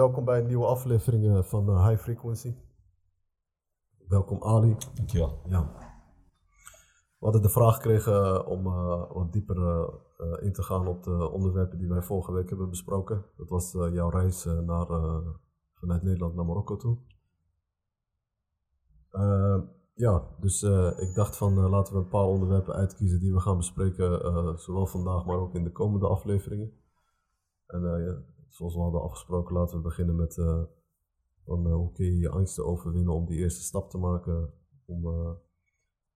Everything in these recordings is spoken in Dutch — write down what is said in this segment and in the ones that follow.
welkom bij een nieuwe aflevering van uh, High Frequency. Welkom Ali. Dankjewel. Ja. We hadden de vraag gekregen om uh, wat dieper in te gaan op de onderwerpen die wij vorige week hebben besproken. Dat was jouw reis naar, vanuit Nederland naar Marokko toe. ja, dus ik dacht van laten we een paar onderwerpen uitkiezen die we gaan bespreken, zowel vandaag maar ook in de komende afleveringen. En ja, zoals we hadden afgesproken, laten we beginnen met uh, van, uh, hoe kun je je angsten overwinnen om die eerste stap te maken. Om, uh,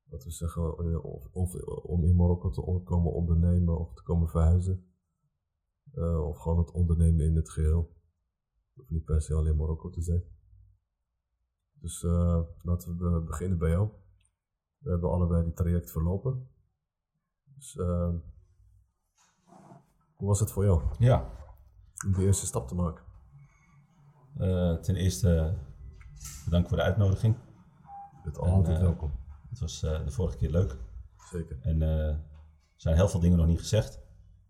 laten we zeggen, of, of, om in Marokko te komen ondernemen of te komen verhuizen. of gewoon het ondernemen in het geheel. Hoeft niet per se alleen Marokko te zijn. Dus laten we beginnen bij jou. We hebben allebei die traject verlopen. Dus hoe was het voor jou? Ja, om de eerste stap te maken? Uh, ten eerste bedankt voor de uitnodiging. Het altijd uh, welkom. Het was uh, de vorige keer leuk. Zeker. En er zijn heel veel dingen nog niet gezegd.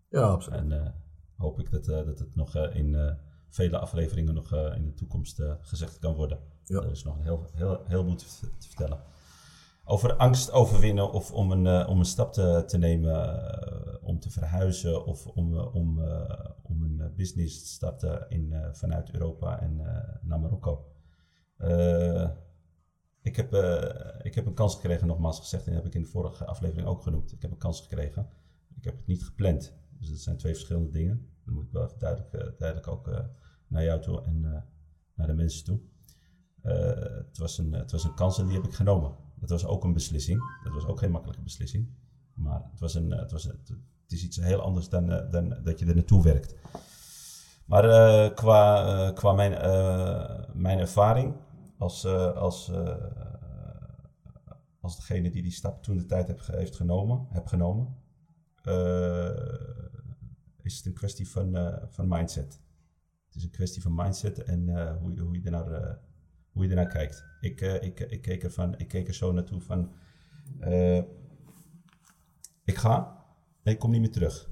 Ja, absoluut. En hoop ik dat, dat het nog in vele afleveringen nog in de toekomst gezegd kan worden. Ja. Er is nog een heel, heel, heel moet te, te vertellen over angst overwinnen of om een, uh, om een stap te, te nemen uh, om te verhuizen of om, uh, om, om een business te starten in, vanuit Europa en naar Marokko. ik, heb, ik heb een kans gekregen, nogmaals gezegd, en dat heb ik in de vorige aflevering ook genoemd. Ik heb een kans gekregen. Ik heb het niet gepland. Dus dat zijn twee verschillende dingen. Dat moet ik wel duidelijk, duidelijk ook naar jou toe en naar de mensen toe. het, was een, het was een kans en die heb ik genomen. Dat was ook een beslissing. Dat was ook geen makkelijke beslissing. Maar het, was een, het, was, het, is iets heel anders dan, eh, dan dat je er naartoe werkt. Maar uh, qua, uh, qua mijn, mijn ervaring als, als, als degene die die stap toen de tijd heb, heeft genomen, heb genomen is het een kwestie van, van mindset. Het is een kwestie van mindset en hoe, je, hoe je er naar hoe je ernaar kijkt. Ik, ik, ik, keek er ik er zo naartoe van, ik ga en ik kom niet meer terug.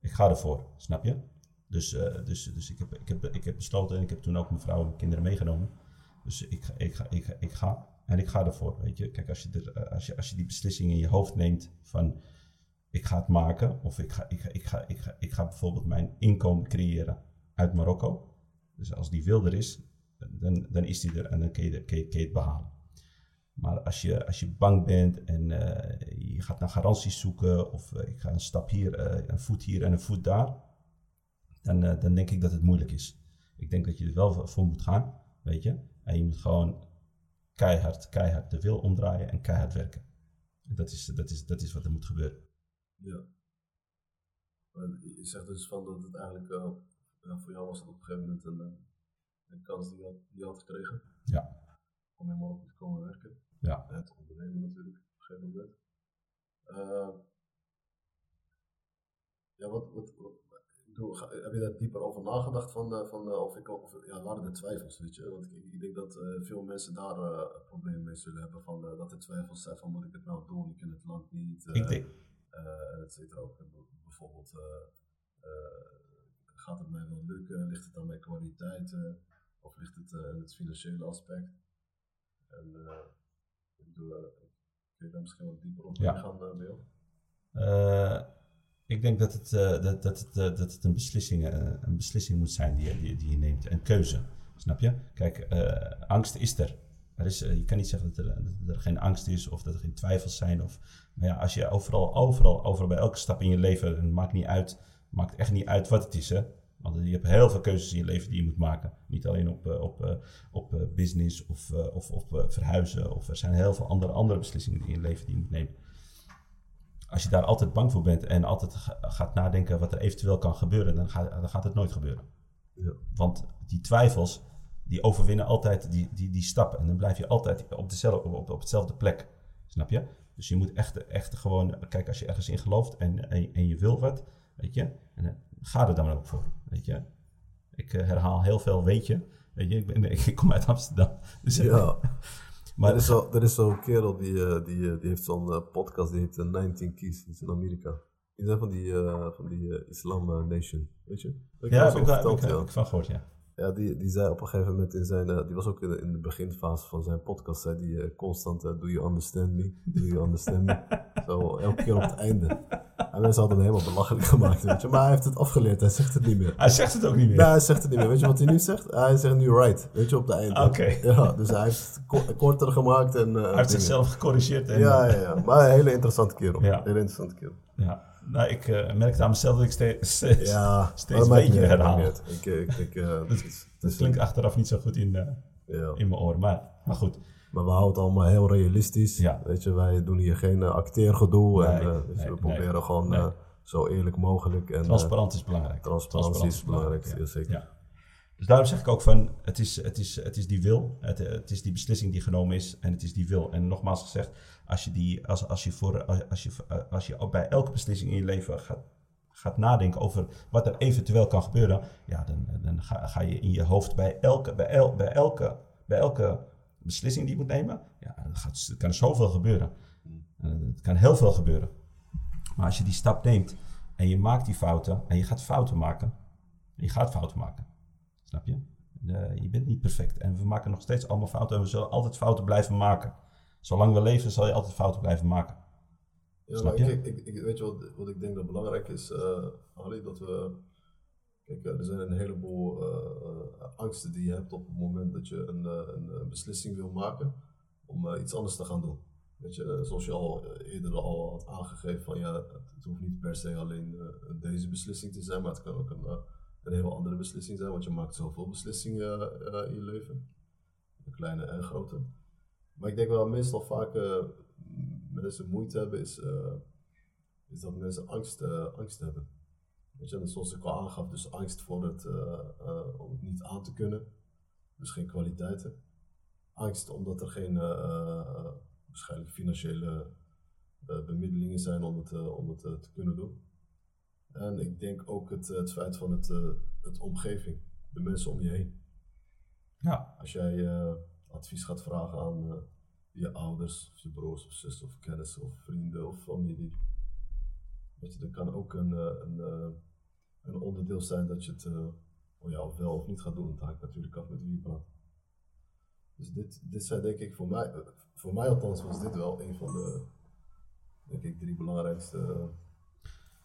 Ik ga ervoor, snap je? Dus, uh, dus, dus ik, heb, ik, heb, ik heb besloten en ik heb toen ook mijn vrouw en mijn kinderen meegenomen. Dus ik, ga, ik, ga, ik, ga, ik ga en ik ga ervoor, weet je. Kijk, als je, er, als je, als je die beslissing in je hoofd neemt van ik ga het maken of ik ga, ik ga, ik ga, ik ga, ik ga bijvoorbeeld mijn inkomen creëren uit Marokko. Dus als die wil er is, dan, dan is die er en dan kun je, kun je het behalen. Maar als je, als je bang bent en uh, je gaat naar garanties zoeken, of uh, ik ga een stap hier, uh, een voet hier en een voet daar, dan, dan denk ik dat het moeilijk is. Ik denk dat je er wel voor moet gaan, weet je. En je moet gewoon keihard, keihard de wil omdraaien en keihard werken. Dat is, dat is, dat is wat er moet gebeuren. Ja. Je zegt dus van dat het eigenlijk, voor jou was het op een gegeven moment een een kans die je had, die had gekregen. Ja. Om in Marokko te komen werken. Ja. En te ondernemen natuurlijk, op een gegeven moment. Uh, ja, wat, wat, wat bedoel, heb je daar dieper over nagedacht van, uh, van uh, of ik of, ja, waren er twijfels, weet je? Want ik, ik denk dat veel mensen daar problemen mee zullen hebben van dat er twijfels zijn van moet ik het nou doen, ik ken het land niet. ik denk. et cetera ook bijvoorbeeld gaat het mij wel lukken? Ligt het aan mijn kwaliteiten? Of ligt het uh, in het financiële aspect? En uh, ik bedoel, uh, kun je daar misschien wat dieper op ja. gaan, uh, Bill? ik denk dat het, dat, dat, het, dat het een, beslissing, een beslissing moet zijn die, die, die je neemt. Een keuze, snap je? Kijk, angst is er. er is, je kan niet zeggen dat er, dat er geen angst is of dat er geen twijfels zijn. Of, maar ja, als je overal, overal, overal bij elke stap in je leven, het maakt niet uit, maakt echt niet uit wat het is. Hè? Want je hebt heel veel keuzes in je leven die je moet maken. Niet alleen op, eh, op, eh, op eh, business of, of, of verhuizen. Of er zijn heel veel andere, andere beslissingen in je leven die je moet nemen. Als je daar altijd bang voor bent en altijd gaat nadenken wat er eventueel kan gebeuren, dan gaat, dan gaat het nooit gebeuren. Ja. Want die twijfels, die overwinnen altijd die, die, die stappen. En dan blijf je altijd op, dezelfde, op, op hetzelfde plek. Snap je? Dus je moet echt, echt gewoon, kijk, als je ergens in gelooft en, en, en je wil wat, weet je, en ga er dan ook voor. Weet je? Ik uh, herhaal heel veel weet je. Weet je, ik, ben, ik kom uit Amsterdam. Dus, ja. maar er is, zo, er is zo'n kerel die, uh, die, die heeft zo'n uh, podcast, die heet 19 Keys, dat is in Amerika. Die zijn van die, eh, van die eh, Islam eh, Nation, weet je? Ik Ja, heb ik, wel- heb ik, ja. heb ik van gehoord, ja. Ja, die, die zei op een gegeven moment in zijn, eh, die was ook in de, in de beginfase van zijn podcast, zei die eh, constant, eh, do you understand me? Do you understand me? Zo, elke keer op het einde. En mensen hadden hem helemaal belachelijk gemaakt, weet je. Maar hij heeft het afgeleerd, hij zegt het niet meer. Hij zegt het ook niet meer. Nee, hij zegt het niet meer. Weet je wat hij nu zegt? Hij zegt nu right, weet je, op het einde. Oké. Ja, dus hij heeft het ko- korter gemaakt en... Hij heeft zichzelf gecorrigeerd. En, Ja, ja, ja. Maar een hele interessante kerel. Ja. Hele interessante kerel. ja. Nou, ik eh, merkte aan mezelf dat ik steeds, steeds, Ja, steeds een beetje herhaal. Ik, ik, eh, het is- het Dat klinkt achteraf niet zo goed in, eh, ja. in mijn oren. Maar, maar goed, Maar we houden het allemaal heel realistisch. Ja. Weet je, wij doen hier geen acteergedoe. en, Nee, dus nee, we proberen gewoon Nee. zo eerlijk mogelijk. En, transparant is belangrijk. transparantie is belangrijk, ja, zeker. Dus daarom zeg ik ook van, het is, het is, het is die wil, het, het is die beslissing die genomen is en het is die wil. En nogmaals gezegd, als je, die, als, als je, voor, als, je, als je bij elke beslissing in je leven gaat, gaat nadenken over wat er eventueel kan gebeuren, ja, dan, dan ga, ga je in je hoofd bij elke, bij, el, bij, elke, bij elke beslissing die je moet nemen, ja, dan gaat, er kan zoveel gebeuren. Eh, Het kan heel veel gebeuren. Maar als je die stap neemt en je maakt die fouten en je gaat fouten maken, je gaat fouten maken. Snap je? De- je bent niet perfect. En we maken nog steeds allemaal fouten. En we zullen altijd fouten blijven maken. Zolang we leven, zal je altijd fouten blijven maken. Ja, Snap je? Ik, ik, ik- weet je wat, wat ik denk dat belangrijk is, Ali? Dat we. Kijk, eh, er zijn een heleboel eh, angsten die je hebt op het moment dat je een, een, beslissing wil maken om iets anders te gaan doen. Weet je, zoals je al eerder al had aangegeven, van ja, het, het hoeft niet per se alleen deze beslissing te zijn, maar het kan ook een, een heel andere beslissing zijn, want je maakt zoveel beslissingen eh, in je leven. Kleine en grote. Maar ik denk wel meestal vaak eh, mensen moeite hebben, is, eh, is dat mensen angst, angst hebben. Weet je, en zoals ik al aangaf, dus angst voor het, om het niet aan te kunnen. Dus geen kwaliteiten. Angst omdat er geen waarschijnlijk financiële bemiddelingen zijn om het, om het te kunnen doen. En ik denk ook het, het feit van het, eh, het omgeving, de mensen om je heen. Ja, Als jij eh, advies gaat vragen aan eh, je ouders, of je broers of zussen of kennissen of vrienden of familie. Weet je, dat kan ook een, eh, een, eh, een onderdeel zijn dat je het eh, oh ja, of wel of niet gaat doen. Het hangt natuurlijk af met wie je praat. Dus dit, dit zijn denk ik voor mij, eh, voor mij althans was dit wel een van de, denk ik, drie belangrijkste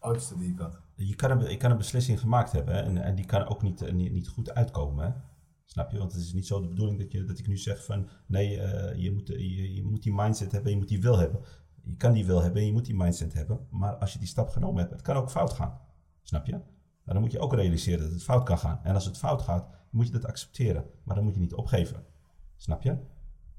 eh, angsten die je kan een, kan een beslissing gemaakt hebben en, en die kan ook niet, eh, niet, niet goed uitkomen. Hè? Snap je? Want het is niet zo de bedoeling dat, je, dat ik nu zeg van nee, eh, je, moet, je, je moet die mindset hebben, je moet die wil hebben. Je kan die wil hebben en je moet die mindset hebben. Maar als je die stap genomen hebt, het kan ook fout gaan. Snap je? Maar dan moet je ook realiseren dat het fout kan gaan. En als het fout gaat, moet je dat accepteren. Maar dan moet je niet opgeven. Snap je?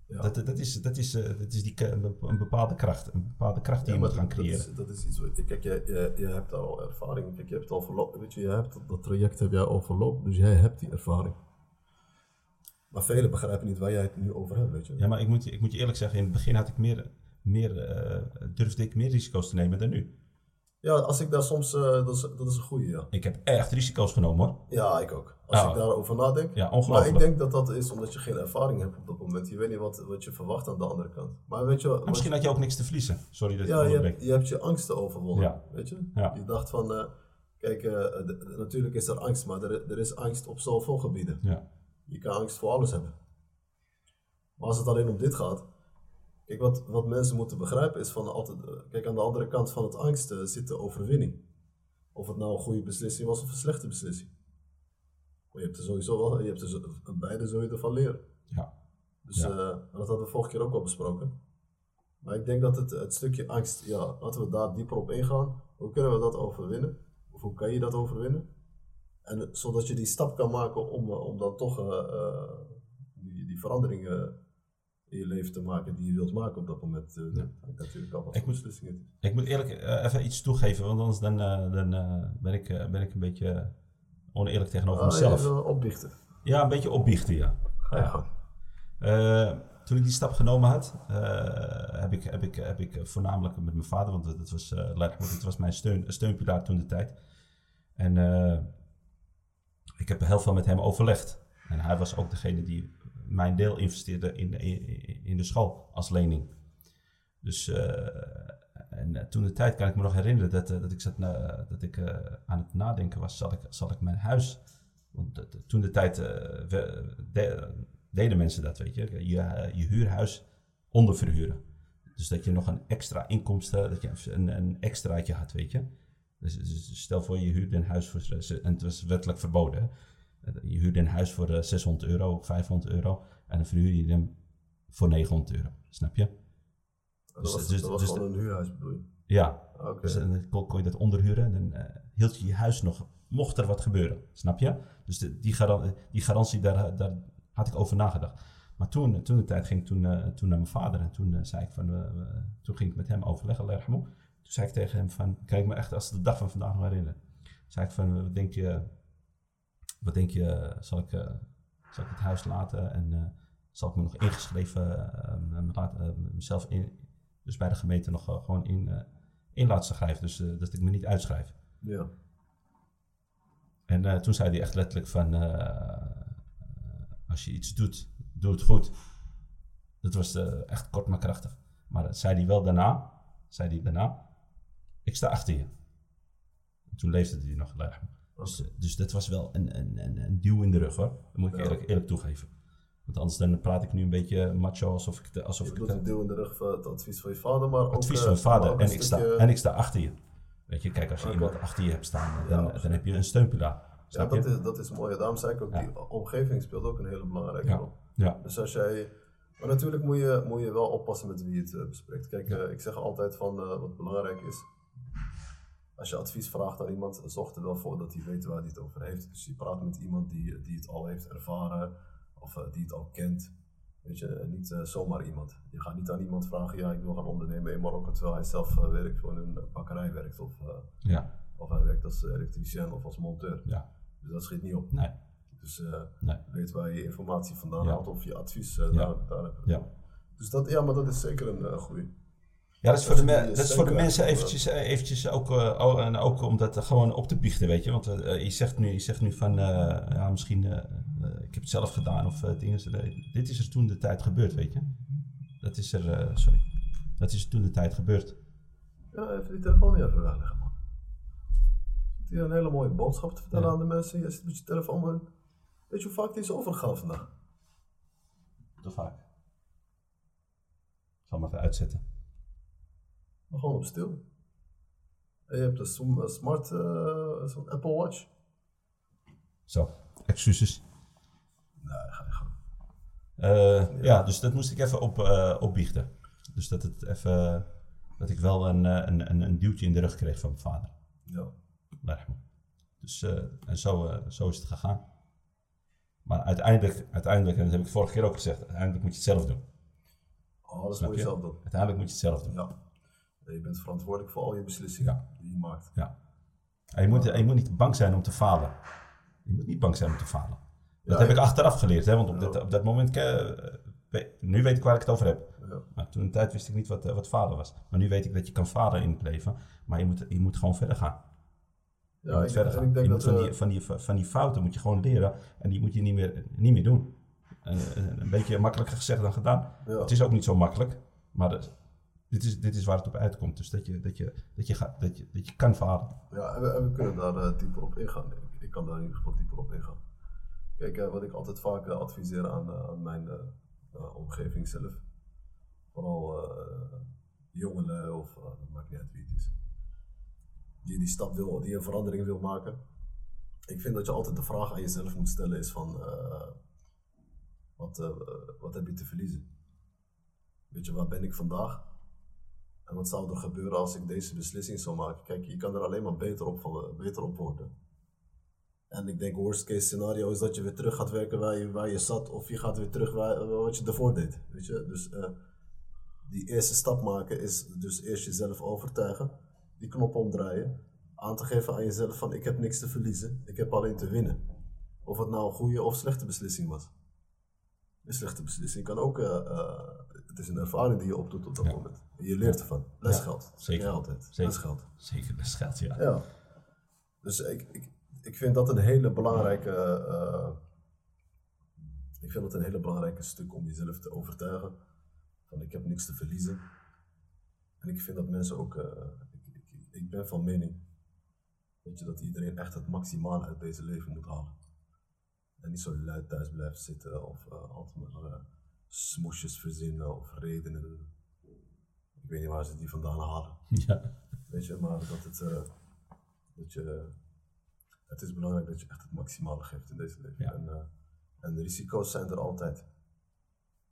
Ja. Dat, dat, is, dat, is, eh, dat is die, een bepaalde kracht. Een bepaalde kracht die Ja, je moet gaan creëren. Dat is, dat is iets wat, kijk, jij, jij hebt al ervaring. Kijk, je hebt al verlopen, weet je, je hebt dat, traject heb jij al verlopen, dus jij hebt die ervaring. Maar velen begrijpen niet waar jij het nu over hebt, weet je. Ja, maar ik moet, je- ik moet je eerlijk zeggen, in het begin had ik meer, meer, eh, durfde ik meer risico's te nemen dan nu. Ja, als ik daar soms, eh, dat, is, dat is een goede, ja. Ik heb echt risico's genomen hoor. Ja, ik ook. Als Ah. ik daarover nadenk. Ja, maar ongelooflijk. ik denk dat dat is omdat je geen ervaring hebt op dat moment. Je weet niet wat, wat je verwacht aan de andere kant. Maar weet je? Maar misschien had je ook niks te verliezen. Sorry dat ik Ja, je hebt, je hebt je angsten overwonnen, Ja. weet je? Ja. Je dacht van, eh, kijk, eh, natuurlijk is er angst, maar er, er is angst op zoveel gebieden. Ja. Je kan angst voor alles hebben. Maar als het alleen om dit gaat. Kijk, wat, wat mensen moeten begrijpen is van altijd. eh, Kijk, aan de andere kant van het angst eh, zit de overwinning. Of het nou een goede beslissing was of een slechte beslissing. Maar je hebt er sowieso wel, je hebt er zo- beide je ervan leren. Ja. Dus Ja. eh, dat hadden we vorige keer ook al besproken. Maar ik denk dat het, het stukje angst, ja, laten we daar dieper op ingaan. Hoe kunnen we dat overwinnen? Of hoe kan je dat overwinnen? En eh, zodat je die stap kan maken om, eh, om dan toch eh, eh, die, die veranderingen in je leven te maken die je wilt maken op dat moment. eh, dat hangt natuurlijk al wat Ik moet- het. Ik moet eerlijk eh, even iets toegeven, want anders dan, eh, dan ben, ik, ben ik een beetje oneerlijk tegenover Ah, mezelf. even opbiechten. Ja, een beetje opbiechten, ja. Ga je gang. Toen ik die stap genomen had, heb, ik, heb, ik, heb ik voornamelijk met mijn vader, want dat was, het was mijn steun, steunpilaar toen de tijd. En ik heb heel veel met hem overlegd. En hij was ook degene die mijn deel investeerde in, in, in de school als lening. Dus, eh, en eh, toen de tijd kan ik me nog herinneren dat, eh, dat ik, zat, dat ik aan het nadenken was, zal ik, zal ik mijn huis... Want toen de tijd de- deden mensen dat, weet je. Je, je huurhuis onderverhuren. Dus dat je nog een extra inkomsten, dat je een, een extraatje had, weet je. Dus, dus stel voor je huurde een huis voor, en het was wettelijk verboden. Je huurde een huis voor eh, 600 euro of 500 euro en dan verhuur je hem voor 900 euro, snap je? Dat Dus- was, dus- dat was dus gewoon een huurhuis bedoel je? Ja, Oké. dus dan kon, kon je dat onderhuren en dan eh, hield je je huis nog, mocht er wat gebeuren, snap je? Dus de, die, garan- die garantie, daar, daar had ik over nagedacht. Maar toen, toen de tijd ging ik toen, eh, toen naar mijn vader en toen eh, zei ik van, eh, eh, toen ging ik met hem overleggen, yarhamu. Toen zei ik tegen hem van, kijk me echt als de dag van vandaag nog herinneren. zei ik van, wat denk je, wat denk je, zal ik, eh, zal ik het huis laten en eh, zal ik me nog ingeschreven, eh, eh, mezelf in, dus bij de gemeente nog eh, gewoon in, eh, in laten schrijven, dus eh, dat ik me niet uitschrijf. Ja. En eh, toen zei hij echt letterlijk van, eh, eh, als je iets doet, doe het goed. Dat was eh, echt kort maar krachtig. Maar dat zei hij wel daarna, zei hij daarna, ik sta achter je. En toen leefde hij nog. Dus, eh, dus dat was wel een, een, een, een duw in de rug hoor. Dat moet ik eerlijk, eerlijk toegeven. Want anders dan praat ik nu een beetje macho alsof ik, de, alsof Je ik doet een deel in de rug van het advies van je vader, maar ook... advies eh, van mijn vader. En ik, sta, en ik sta achter je. Weet je, kijk, als je iemand achter je hebt staan, dan, dan heb je een steunpilaar. Ja, dat je? is, dat is mooi. Daarom zei ik ook, Ja. die omgeving speelt ook een hele belangrijke Ja. rol. Ja, Dus als jij... Maar natuurlijk moet je, moet je wel oppassen met wie je het eh, bespreekt. Kijk, eh, ik zeg altijd van eh, wat belangrijk is. Als je advies vraagt aan iemand, zorg er wel voor dat hij weet waar hij het over heeft. Dus je praat met iemand die, die het al heeft ervaren of eh, die het al kent. Weet je, en niet eh, zomaar iemand. Je gaat niet aan iemand vragen, ja, ik wil gaan ondernemen in Marokko, terwijl hij zelf eh, werkt, in een bakkerij werkt. Of, eh, ja, of hij werkt als elektricien of als monteur. ja. Dus dat schiet niet op. Nee, Dus eh, nee. weet waar je informatie vandaan Ja. haalt of je advies eh, Ja. daar, daar hebt. Ja. Dus dat, ja, maar dat is zeker een goede. Ja, dat is voor de, Dat me- is voor de mensen eh. eventjes, eh, eventjes ook, eh, en ook om dat gewoon op te biechten, weet je. Want eh, je, zegt nu, je zegt nu van, eh, ja, misschien, eh, eh, ik heb het zelf gedaan of eh, dingen. eh, dit is er toen de tijd gebeurd, weet je. Dat is er, eh, sorry, dat is er toen de tijd gebeurd. Ja, even die telefoon niet even wegleggen, man. Zit hier een hele mooie boodschap te vertellen Ja. aan de mensen. Je zit met je telefoon, man. Weet je hoe vaak die is overgegaan vandaag? Te vaak. Ik zal hem even uitzetten. Maar gewoon op stil. En je hebt een sm- een smart, eh, zo'n Apple Watch. Zo, excuses. Nee, ga je gang. Eh, ja. dus dat moest ik even op, eh, opbiechten. Dus dat, het even, dat ik wel een, eh, een, een, een duwtje in de rug kreeg van mijn vader. Ja. Rahma. Dus eh, en zo, eh, zo is het gegaan. Maar uiteindelijk, uiteindelijk, en dat heb ik vorige keer ook gezegd, uiteindelijk moet je het zelf doen. Alles Snap moet je je? zelf doen. Uiteindelijk moet je het zelf doen. Ja. Je bent verantwoordelijk voor al je beslissingen Ja. die je maakt. Ja. En je, moet, en je moet niet bang zijn om te falen. Je moet niet bang zijn om te falen. Dat Ja, heb ik achteraf geleerd, hè? want op, dat, op dat moment, eh, nu weet ik waar ik het over heb. Ja. Maar toen de tijd wist ik niet wat, eh, wat falen was. Maar nu weet ik dat je kan falen in het leven, maar je moet, je moet gewoon verder gaan. Je Ja, moet ik, verder gaan. ik denk je dat moet van, we- die, van, die, van die fouten moet je gewoon leren en die moet je niet meer, niet meer doen. En, eh, een beetje makkelijker gezegd dan gedaan. Ja. Het is ook niet zo makkelijk, maar dit, is, dit is waar het op uitkomt. Dus dat je, dat je, dat je, gaat, dat je, dat je kan falen. Ja, en we, en we kunnen daar eh, dieper op ingaan. Ik, ik kan daar in ieder geval dieper op ingaan. Kijk, eh, wat ik altijd vaak eh, adviseer aan, aan mijn omgeving zelf, vooral jongeren of maakt niet uit wie het is, die die stap wil, die een verandering wil maken. Ik vind dat je altijd de vraag aan jezelf moet stellen is van, wat, wat heb je te verliezen? Weet je, waar ben ik vandaag? En wat zou er gebeuren als ik deze beslissing zou maken? Kijk, je kan er alleen maar beter op, vallen, beter op worden. En ik denk, worst case scenario is dat je weer terug gaat werken waar je, waar je zat, of je gaat weer terug waar, wat je ervoor deed. Weet je? Dus eh, die eerste stap maken is dus eerst jezelf overtuigen, die knop omdraaien, aan te geven aan jezelf van ik heb niks te verliezen, ik heb alleen te winnen. Of het nou een goede of slechte beslissing was. Een slechte beslissing kan ook, eh, eh, het is een ervaring die je opdoet op dat Ja. moment. En je leert ervan. Lesgeld. zeker. altijd. Zeker. Lesgeld. Zeker, dat geldt, ja. Ja. Dus ik, ik, ik vind dat een hele belangrijke. eh, ik vind dat een hele belangrijke stuk om jezelf te overtuigen. Van ik heb niks te verliezen. En ik vind dat mensen ook, ik, ik, ik ben van mening, weet je, dat iedereen echt het maximale uit deze leven moet halen. En niet zo luid thuis blijft zitten of uh, altijd maar uh, smoesjes verzinnen of redenen. Ik weet niet waar ze die vandaan halen. Ja. Weet je, maar dat het, uh, dat je, het is belangrijk dat je echt het maximale geeft in deze leven. Ja. En, en de risico's zijn er altijd.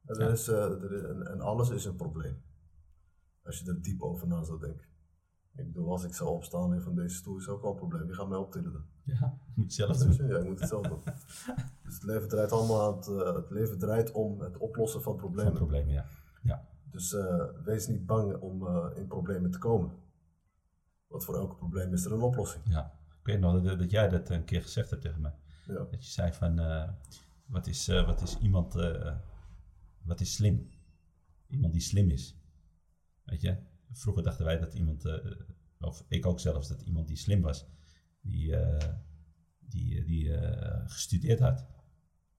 En, er Ja. is, er is, en, en alles is een probleem. Als je er diep over na zou denken. Ik bedoel, als ik zou opstaan in van deze stoel, is ook wel een probleem. Wie gaat mij optillen dan? Ja, moet je zelf doen. je? Ja, ik moet het zelf doen. Dus het leven draait allemaal aan het, eh, het leven draait om het oplossen van problemen. probleem, ja. Ja, Dus eh, wees niet bang om eh, in problemen te komen. Want voor elk probleem is er een oplossing. ja. Ik weet nog dat, dat jij dat een keer gezegd hebt tegen mij. Ja. Dat je zei van, eh, wat, is, eh, wat is iemand, eh, wat is slim? Iemand die slim is. Weet je, vroeger dachten wij dat iemand, eh, of ik ook zelfs, dat iemand die slim was, die, eh, die, die eh, gestudeerd had.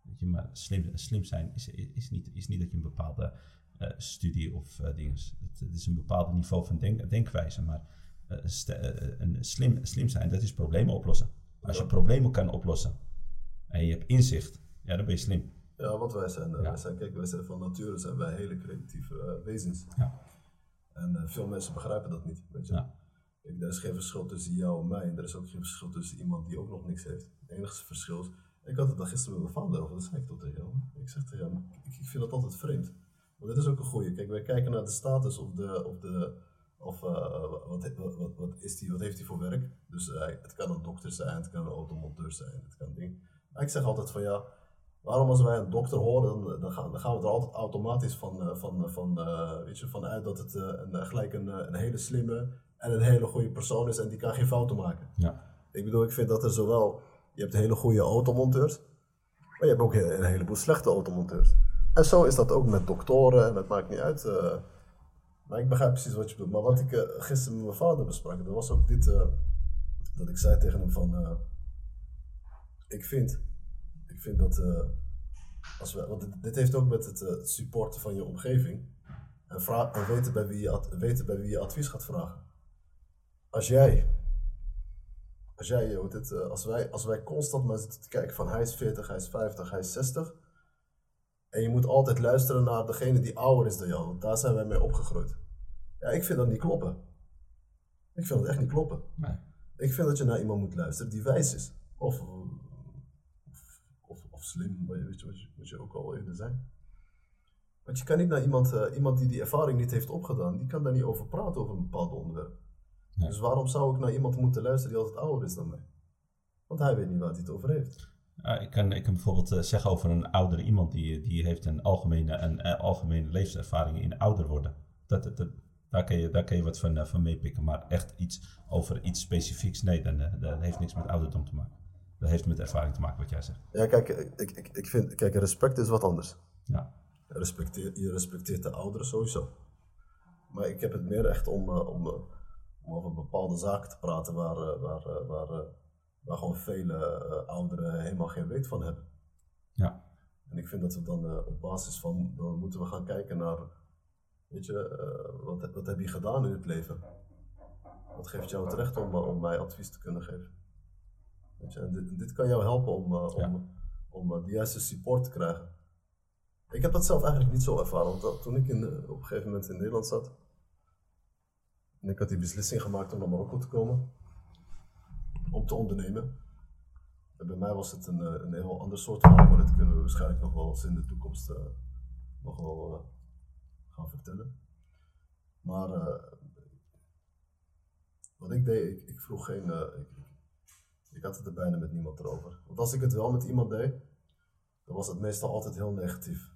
Weet je, maar slim, slim zijn is, is, niet, is niet dat je een bepaalde eh, studie of eh dingen. Het, het is een bepaald niveau van denk, denkwijze, maar eh, st- eh, een slim, slim zijn, dat is problemen oplossen. Als je problemen kan oplossen en je hebt inzicht, ja, dan ben je slim. Ja, wat wij zijn. eh, Ja. wij zijn kijk, wij zijn van nature zijn wij hele creatieve eh, wezens. Ja. En eh, veel mensen begrijpen dat niet. Weet je? Er is geen verschil tussen jou en mij. En er is ook geen verschil tussen iemand die ook nog niks heeft. Het enige verschil is. Ik had het daar gisteren met mijn vader over, dat zei ik tot tegen hem. Ik zeg tegen hem, ik, vind dat altijd vreemd. Want dit is ook een goeie. Kijk, wij kijken naar de status of de. Of de of uh, wat, wat, wat, is die, wat heeft hij voor werk? Dus uh, het kan een dokter zijn, het kan een automonteur zijn, het kan ding. Maar ik zeg altijd van ja, waarom als wij een dokter horen, dan, dan, gaan, dan gaan we er altijd automatisch van, uh, van, van, weet je, van uit dat het een, gelijk een, een hele slimme en een hele goede persoon is en die kan geen fouten maken. Ja. Ik bedoel, ik vind dat er zowel, je hebt hele goede automonteurs, maar je hebt ook een heleboel slechte automonteurs. En zo is dat ook met doktoren en het maakt niet uit. Uh, maar ik begrijp precies wat je bedoelt. Maar wat ik uh, gisteren met mijn vader besprak, dat was ook dit, uh, dat ik zei tegen hem van, ik vind, ik vind dat, als we, want dit, dit, heeft ook met het, supporten van je omgeving en, en weten, bij wie je, weten bij wie je advies gaat vragen. Als jij als, jij, joh, dit, uh, als, wij, als wij constant maar zitten te kijken van hij is 40, hij is 50, hij is 60. En je moet altijd luisteren naar degene die ouder is dan jou, want daar zijn wij mee opgegroeid. Ja, ik vind dat niet kloppen. Ik vind dat echt niet kloppen. Nee. Ik vind dat je naar iemand moet luisteren die wijs is. Of, of, of, of slim, weet je, wat, je, wat je ook al eerder zei. Want je kan niet naar iemand, uh, iemand die die ervaring niet heeft opgedaan, die kan daar niet over praten over een bepaald onderwerp. Nee. Dus waarom zou ik naar iemand moeten luisteren die altijd ouder is dan mij? Want hij weet niet waar hij het over heeft. Ja, ik, kan, ik kan bijvoorbeeld uh, zeggen over een oudere iemand die, die heeft een algemene, een, een algemene levenservaring in ouder worden. Dat, dat, dat, daar, kan je, daar kan je wat van, uh, van meepikken. Maar echt iets over iets specifieks, nee, dan, dat heeft niks met ouderdom te maken. Dat heeft met ervaring te maken, wat jij zegt. Ja, kijk, ik, ik, ik vind, kijk respect is wat anders. Ja. Respecteer, je respecteert de ouderen sowieso. Maar ik heb het meer echt om, om om over bepaalde zaken te praten waar, uh, waar, uh, waar, uh, waar gewoon vele ouderen helemaal geen weet van hebben. Ja. En ik vind dat we dan op basis van, dan moeten we gaan kijken naar, weet je, wat, wat heb je gedaan in het leven? Wat geeft jou het recht om, om mij advies te kunnen geven? Weet je, en dit, dit kan jou helpen om, om, ja. om, om de juiste support te krijgen. Ik heb dat zelf eigenlijk niet zo ervaren, want dat, toen ik in, op een gegeven moment in Nederland zat, en ik had die beslissing gemaakt om naar Marokko te komen. Om te ondernemen. En bij mij was het een, een heel ander soort verhaal, maar dat kunnen we waarschijnlijk nog wel eens in de toekomst uh, nog wel uh, gaan vertellen. Maar wat ik deed, ik, ik vroeg geen. Ik, ik, had het er bijna met niemand erover. Want als ik het wel met iemand deed, dan was het meestal altijd heel negatief.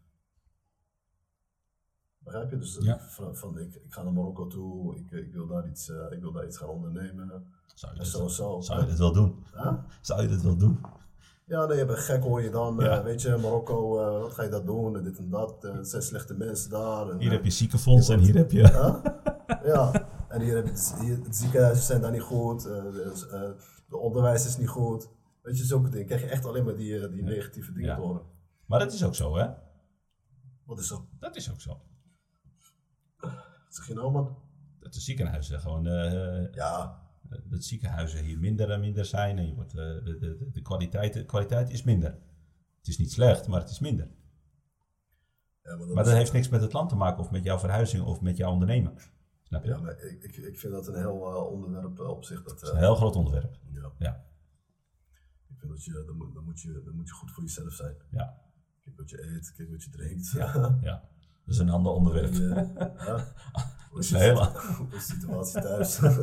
Begrijp je? Dus ja. van, van ik, ik, ga naar Marokko toe, ik, ik, wil daar iets, uh, ik wil daar iets gaan ondernemen. Zou je, dit, zo, zo. zou je dit wel doen? Huh? Zou je dit wel doen? Ja, nee, je bent gek hoor je dan. Ja. Uh, weet je, Marokko, uh, wat ga je dat doen? En dit en dat. het zijn slechte mensen daar. En, hier heb je ziekenfonds en hier heb je... ja, en hier heb je het, hier, het ziekenhuizen zijn daar niet goed. De onderwijs is niet goed. Weet je, zulke dingen. Krijg je echt alleen maar die, die negatieve dingen ja. te horen. Maar dat is ook zo, hè? Wat is zo? Dat is ook zo. Zeg je nou, man? dat de ziekenhuizen gewoon... eh, Ja, dat ziekenhuizen hier minder en minder zijn. En je wordt, eh, de, de, de, kwaliteit, de kwaliteit is minder. Het is niet slecht, maar het is minder. ja maar dat Maar is- dat heeft niks met het land te maken of met jouw verhuizing of met jouw ondernemen. Snap je? Ja, maar ik, ik, ik vind dat een heel eh, onderwerp eh, op zich. Dat, is eh, een heel groot onderwerp. ja. Ja, Ik vind dat je, dan, moet, dan, moet je, dan moet je goed voor jezelf zijn. ja, Kijk wat je eet, kijk wat je drinkt. ja. ja. Dat is een ander onderwerp. Ja. ja. Hoe is Hoe de situatie thuis? Als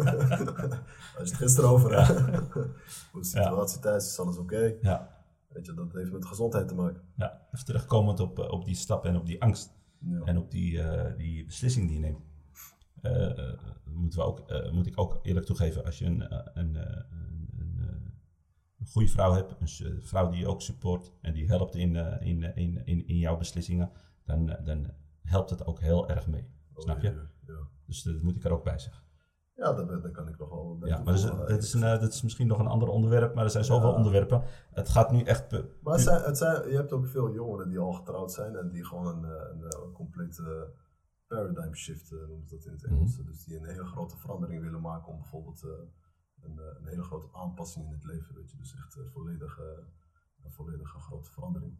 je het gisteren over hebt. Hoe is de Ja. situatie thuis? Is alles oké? Ja, Weet je, dat heeft met gezondheid te maken. ja. Even terugkomend op, eh, op die stap en op die angst. Ja. En op die, eh, die beslissing die je neemt. Eh, moeten we ook, moet ik ook eerlijk toegeven, als je een, een, een, een, een goede vrouw hebt, een vrouw die je ook support en die helpt in, in, in, in, in jouw beslissingen, dan, dan helpt het ook heel erg mee. Snap je? Ja, Dus dat moet ik er ook bij zeggen. ja daar, kan ik nog wel bij Ja, maar dat is, toevoegen. dat, is een, eh, dat is misschien nog een ander onderwerp, maar er zijn zoveel Ja. onderwerpen. Het gaat nu echt. pu- Maar het zijn, het zijn, je hebt ook veel jongeren die al getrouwd zijn en die gewoon een, eh, een, eh, een complete paradigm shift noemen ze dat in het Engels. Dus die een hele grote verandering willen maken om bijvoorbeeld eh, een, eh, een hele grote aanpassing in het leven. Weet je? Dus echt eh, volledige, een volledige grote verandering.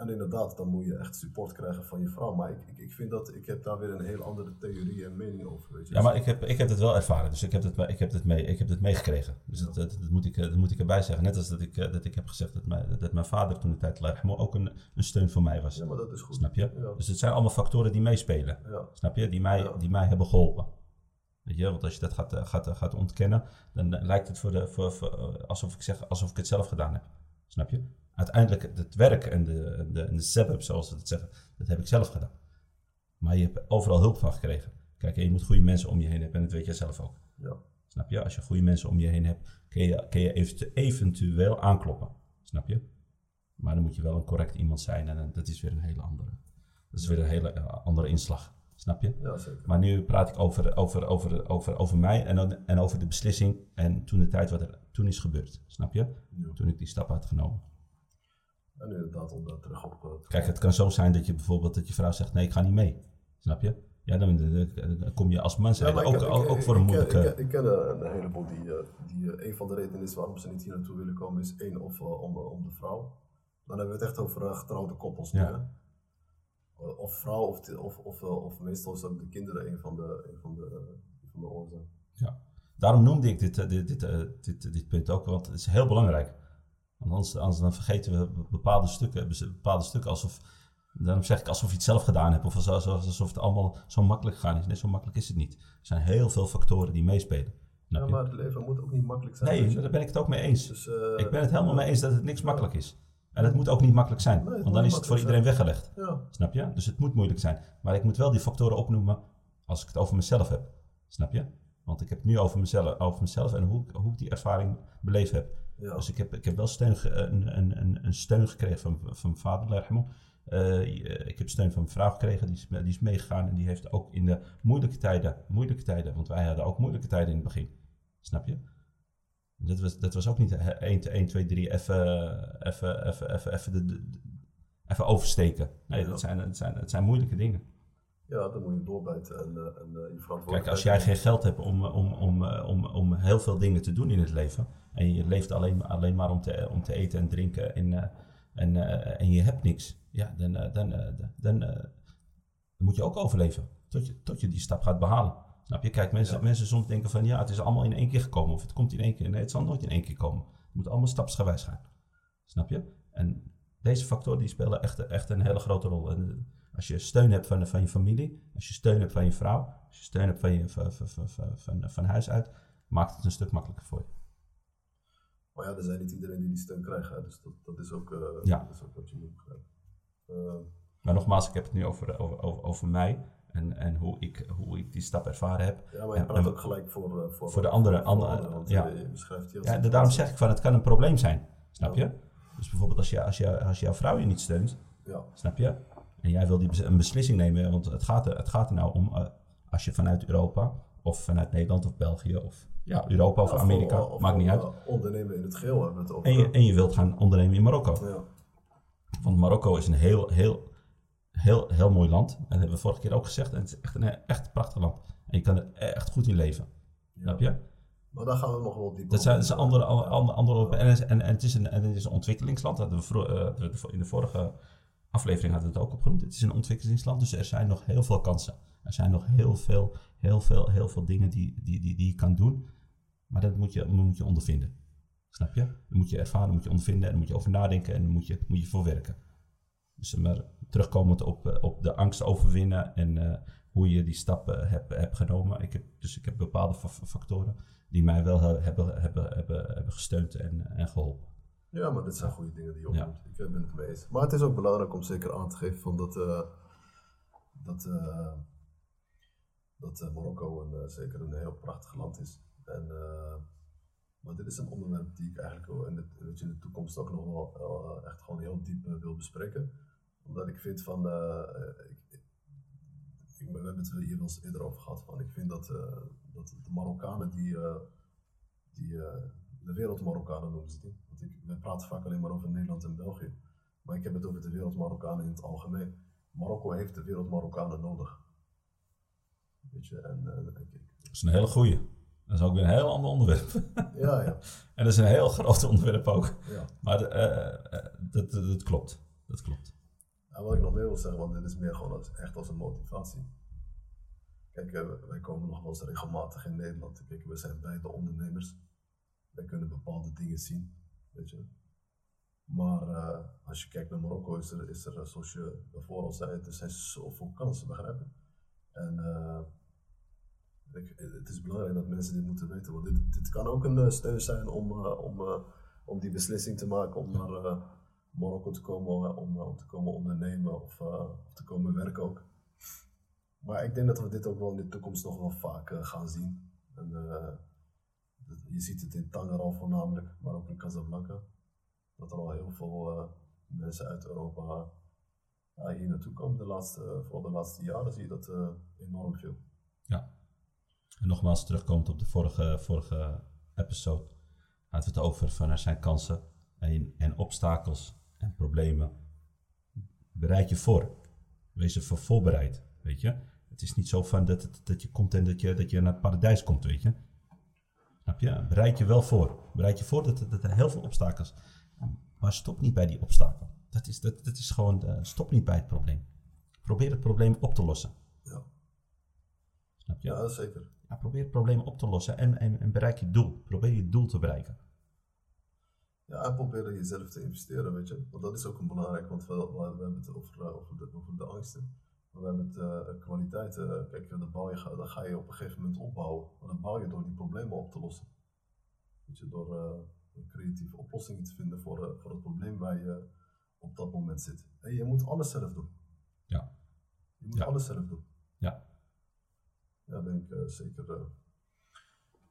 En inderdaad, dan moet je echt support krijgen van je vrouw. Maar ik, ik, ik vind dat, ik heb daar weer een heel andere theorie en mening over. Weet je? Ja, maar ik heb, ik heb het wel ervaren, dus ik heb het, ik heb het, mee, ik heb het meegekregen. Dus dat, dat, dat moet ik, eh, dat moet ik erbij zeggen. Net als dat ik, eh, dat ik heb gezegd dat mijn, dat mijn vader toen de tijd Larmo ook een, een steun voor mij was. ja, maar dat is goed. Snap je? Ja. Dus het zijn allemaal factoren die meespelen. Ja. Snap je? Die mij, die mij hebben geholpen. Weet je, want als je dat gaat, eh, gaat, gaat ontkennen, dan eh, lijkt het voor de, voor, voor, eh, alsof, ik zeg, alsof ik het zelf gedaan heb. Snap je? Uiteindelijk, het werk en de, de, en de setup, zoals we het zeggen, dat heb ik zelf gedaan. Maar je hebt overal hulp van gekregen. Kijk, je moet goede mensen om je heen hebben en dat weet jij zelf ook. Ja. Snap je? Als je goede mensen om je heen hebt, kun je, kun je eventu- eventueel aankloppen. Snap je? Maar dan moet je wel een correct iemand zijn en eh, dat is weer een hele andere. Dat is weer een hele eh, andere inslag. Snap je? ja, zeker. Maar nu praat ik over, over, over, over, over mij en, dan- en over de beslissing en toen de tijd wat er toen is gebeurd. Snap je? Ja. Toen ik die stap had genomen. En inderdaad, om daar terug op eh, te Kijk, het kan zo zijn dat je bijvoorbeeld dat je vrouw zegt nee, ik ga niet mee. Snap je? Ja, dan, dan- dan kom je als maar ook, ik- ook, voor een ik ken- moeilijke... Ik, ken- ik ken eh, een heleboel die, eh, die eh, een van de redenen is waarom ze niet hier naartoe willen komen, is één of eh, om, om de vrouw. Dan hebben we het echt over eh, getrouwde koppels nu, Ja. Eh, Of vrouw, of, of, of, eh, of meestal is ook de kinderen een van de, een van de, van de oorzaken. Ja. Daarom noemde ik dit, eh, dit, dit, eh, dit, dit punt ook, want het is heel belangrijk. Anders, anders dan vergeten we bepaalde stukken, bepaalde stukken alsof, daarom zeg ik alsof je het zelf gedaan hebt, of alsof, alsof het allemaal zo makkelijk gegaan is. Nee, zo makkelijk is het niet. Er zijn heel veel factoren die meespelen. Ja, maar het leven moet ook niet makkelijk zijn. Nee, daar ben ik het ook mee eens. Dus, eh, Ik ben het helemaal mee eens dat het niks makkelijk is. En het moet ook niet makkelijk zijn, Nee, want dan is het voor iedereen weggelegd. Ja, Snap je? Dus het moet moeilijk zijn. Maar ik moet wel die factoren opnoemen als ik het over mezelf heb. Snap je? Want ik heb het nu over mezelf, over mezelf en hoe, hoe ik die ervaring beleefd heb. Ja. Dus ik heb, ik heb wel steun, ge- een, een, een, steun gekregen van, van mijn vader, Lerhemo. ik heb steun van mijn vrouw gekregen, die is, die is meegegaan en die heeft ook in de moeilijke tijden, moeilijke tijden, want wij hadden ook moeilijke tijden in het begin. Snap je? Dat was, dat was ook niet 1, 1 2, 3, even, even, even, even, even, de, even oversteken. Nee, dat zijn, dat, zijn, dat zijn moeilijke dingen. Ja, dan moet je doorbijten en, eh, en eh, je verantwoordelijkheid. Kijk, als jij geen geld hebt om, om, om, eh, om, om heel veel dingen te doen in het leven. En je leeft alleen, alleen maar om te, om te eten en drinken. En, eh, en, eh, en je hebt niks. Ja, dan, eh, dan, eh, dan, eh, moet je ook overleven. Tot je, tot je die stap gaat behalen. Snap je? Kijk, mensen, mensen soms denken van ja, het is allemaal in één keer gekomen. Of het komt in één keer. Nee, het zal nooit in één keer komen. Het moet allemaal stapsgewijs gaan. Snap je? En deze factoren die spelen echt, echt een hele grote rol. En, eh, als je steun hebt van, van je familie, als je steun hebt van je vrouw, als je steun hebt van, je, van, van, huis uit, maakt het een stuk makkelijker voor je. Maar ja, er zijn niet iedereen die die steun krijgt, hè, dus dat, dat, is ook, eh, Ja. dat is ook wat je moet begrijpen. Eh, Maar nogmaals, ik heb het nu over, over, over, over mij en, en hoe, ik, hoe ik die stap ervaren heb. ja, maar je En- praat en- ook gelijk voor, eh, voor, Voor de andere- andere- want ja. je beschrijft als Ja, daarom zeg ik van, het kan een probleem zijn. Snap Ja. je? Dus bijvoorbeeld als, je, als, je, als jouw vrouw je niet steunt, Ja, Snap je? En jij wil die bes- een beslissing nemen, want het gaat er, het gaat er nou om eh, als je vanuit Europa of vanuit Nederland of België of ja, Europa of Ja, Amerika, maakt niet uit. ondernemen in het geheel hebben we het over. En je, en je wilt gaan ondernemen in Marokko. ja. Want Marokko is een heel, heel, heel, heel mooi land. En dat hebben we vorige keer ook gezegd. En het is echt een echt prachtig land. En je kan er echt goed in leven. Snap je? Maar daar gaan we nog wel dieper Dat zijn, op. dat zijn andere, andere, andere en, het is- en, en het is een, en het is een ontwikkelingsland. Dat hadden we eh, in de vorige aflevering we het ook opgenoemd. Het is een ontwikkelingsland, dus er zijn nog heel veel kansen. Er zijn nog heel veel, heel veel, heel veel dingen die, die, die, die je kan doen. Maar dat moet je, moet je ondervinden. Snap je? Dan moet je ervaren, moet je ondervinden en dan moet je over nadenken en dan moet je, moet je voor werken. Dus maar terugkomend op, eh, op de angst overwinnen en eh, hoe je die stappen hebt, hebt genomen. Ik heb, dus ik heb bepaalde fa- fa- factoren die mij wel he- hebben, hebben, hebben, hebben gesteund en, en geholpen. Ja, maar dit zijn goede dingen die je Ja. opnoemt. Ik eh, ben het mee eens. Maar het is ook belangrijk om zeker aan te geven van dat, eh, dat, eh, dat Marokko een, zeker een heel prachtig land is. En, maar dit is een onderwerp die ik eigenlijk wel in de, weet je, in de toekomst ook nog wel echt gewoon heel diep wil bespreken. Omdat ik vind van, ik, ik, we hebben het er hier wel eens eerder over gehad, van ik vind dat, dat de Marokkanen die, die de wereldmarokkanen noemen ze die. Want ik, we praten vaak alleen maar over Nederland en België. Maar ik heb het over de wereldmarokkanen in het algemeen. Marokko heeft de wereldmarokkanen nodig. Weet je, en, en ik, Dat is een hele goeie. Dat is ook weer een heel ander onderwerp. ja, ja, en dat is een heel groot onderwerp ook. ja. Maar eh, eh, dat, dat, dat klopt. Dat klopt. En wat ik nog meer wil zeggen, want dit is meer gewoon als, echt als een motivatie. Kijk, eh, wij komen nog wel eens regelmatig in Nederland. Kijk, we zijn beide ondernemers. Wij kunnen bepaalde dingen zien, Maar eh, als je kijkt naar Marokko, is er, is er eh, zoals je daarvoor al zei, er zijn zoveel kansen, begrijp? En eh, het is belangrijk dat mensen dit moeten weten, want dit, dit kan ook een steun zijn om, om, om die beslissing te maken om naar Marokko te komen, om, om te komen ondernemen of, te komen werken ook. Maar ik denk dat we dit ook wel in de toekomst nog wel vaak gaan zien. Je ziet het in Tangeral voornamelijk, maar ook in Casablanca. Dat er al heel veel eh, mensen uit Europa ja, hier naartoe komen. De laatste, eh, vooral de laatste jaren zie je dat eh, enorm veel. Ja. En nogmaals, terugkomend op de vorige, vorige episode, hadden we het over van er zijn kansen en, en obstakels en problemen. Bereid je voor. Wees ervoor voorbereid, weet je. Het is niet zo van dat, het- dat je komt en dat je, dat je naar het paradijs komt, weet je. Je? Bereid je wel voor. Bereid je voor dat, dat er heel veel obstakels Maar stop niet bij die obstakel. Dat is, dat, dat is gewoon, eh, stop niet bij het probleem. Probeer het probleem op te lossen. Ja, Snap je? ja zeker. Ja, probeer het probleem op te lossen en, en, en bereik je doel. Probeer je doel te bereiken. Ja, en proberen jezelf te investeren, weet je. Want dat is ook een belangrijk, want we, we, we hebben het over, eh, over, de, over de angsten. Maar we hebben het eh, kwaliteiten. Kijk, dat, bouw je, ga- dat ga je op een gegeven moment opbouwen. Maar dat bouw je door die problemen op te lossen. Weet je, door eh, creatieve oplossingen te vinden voor, eh, voor het probleem waar je op dat moment zit. En je moet alles zelf doen. Ja. Je moet Ja. alles zelf doen. Ja. Daar ben ik eh, zeker, eh,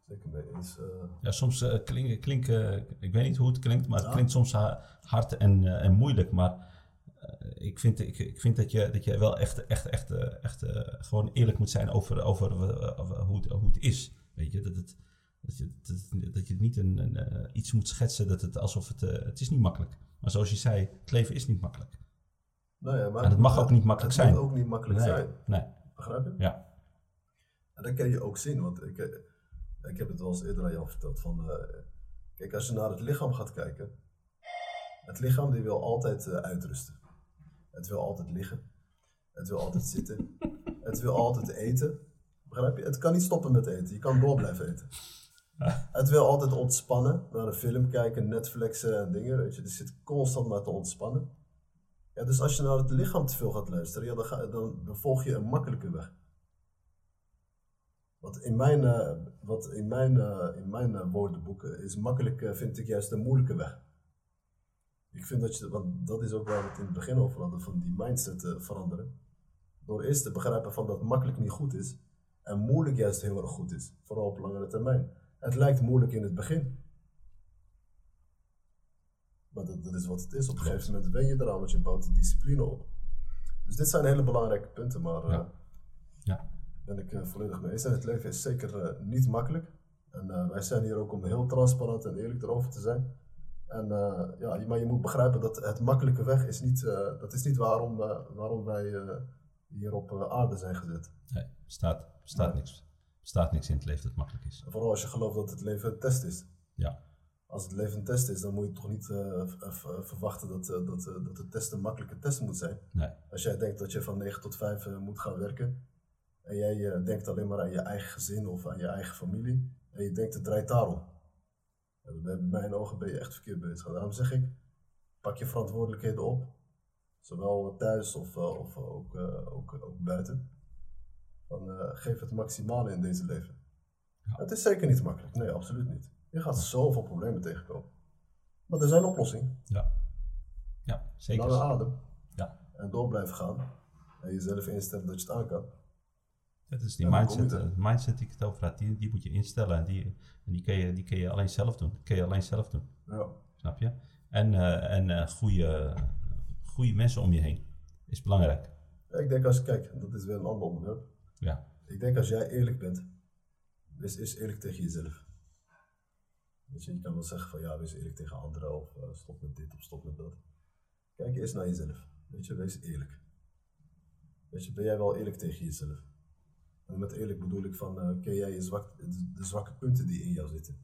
zeker mee eens. eh. Ja, soms eh klinkt, klink, eh, ik weet niet hoe het klinkt, maar het klinkt soms ha- hard en, eh, en moeilijk. Maar eh, ik, vind, ik, ik vind dat je, dat je wel echt, echt, echt, eh, echt eh, gewoon eerlijk moet zijn over, over, eh, over hoe, het, hoe het is. Weet je, dat, het, dat, je, dat, dat je niet een, een, iets moet schetsen dat het alsof het, het is niet makkelijk. Maar zoals je zei, het leven is niet makkelijk. Nou ja, maar En het mag ook niet makkelijk het zijn. moet ook niet makkelijk Nee, zijn. nee, Begrijp je? ja, En dat kan je ook zien, want ik, ik heb het wel eens eerder aan jou verteld. Van, kijk, als je naar het lichaam gaat kijken, het lichaam die wil altijd uitrusten. Het wil altijd liggen. Het wil altijd zitten. Het wil altijd eten. Begrijp je? Het kan niet stoppen met eten. Je kan door blijven eten. Het wil altijd ontspannen. Naar een film kijken, Netflixen en dingen. Weet je. Het zit constant maar te ontspannen. Ja, dus als je naar het lichaam te veel gaat luisteren, ja, dan, ga, dan, dan volg je een makkelijke weg. Wat in mijn, eh, wat in mijn, eh, in mijn eh, woordenboeken is makkelijk, eh, vind ik juist de moeilijke weg. Ik vind dat je, want dat is ook waar we het in het begin over hadden, van die mindset eh, veranderen. Door eerst te begrijpen van dat makkelijk niet goed is en moeilijk juist heel erg goed is, vooral op langere termijn. Het lijkt moeilijk in het begin. Maar dat, dat is wat het is. Op een gegeven moment wen je eraan, want je bouwt die discipline op. Dus dit zijn hele belangrijke punten, maar eh, Ja. ja. ben ik eh, volledig mee eens. En het leven is zeker niet makkelijk. En wij zijn hier ook om heel transparant en eerlijk erover te zijn. En, uh, ja, maar je moet begrijpen dat het makkelijke weg is niet, uh, dat is niet waarom, uh, waarom wij hier op aarde zijn gezet. Nee, bestaat, bestaat, nee. niks, bestaat niks in het leven dat makkelijk is. Vooral als je gelooft dat het leven een test is. Ja. Als het leven een test is, dan moet je toch niet verwachten dat, dat, dat de test een makkelijke test moet zijn. Nee. Als jij denkt dat je van 9 tot 5 moet gaan werken, en jij denkt alleen maar aan je eigen gezin of aan je eigen familie, en je denkt het draait daarom bij mijn ogen ben je echt verkeerd bezig. Daarom zeg ik, pak je verantwoordelijkheden op. Zowel thuis of, uh, of ook, uh, ook, ook buiten. Dan, uh, geef het maximale in deze leven. Ja. Het is zeker niet makkelijk. Nee, absoluut niet. Je gaat zoveel problemen tegenkomen. Maar er zijn oplossingen. Ja, ja zeker. Lange adem. Ja. En door blijven gaan. En jezelf instellen dat je het aan kan. Dat is die mindset, uh, mindset die ik het over had, die, die moet je instellen en die, en die, kun je, die kun je alleen zelf doen. Die kun je alleen zelf doen. Ja. Snap je? En, uh, en uh, goede, goede mensen om je heen is belangrijk. Ja, ik denk als, kijk, dat is weer een ander onderwerp. Ja. Ik denk als jij eerlijk bent, wees eerst eerlijk tegen jezelf. Dus je kan wel zeggen van ja, wees eerlijk tegen anderen of stop met dit of stop met dat. Kijk eerst naar jezelf. Weet je, wees eerlijk. Weet je, ben jij wel eerlijk tegen jezelf? En met eerlijk bedoel ik van, uh, ken jij je zwak, de, zwakke punten die in jou zitten?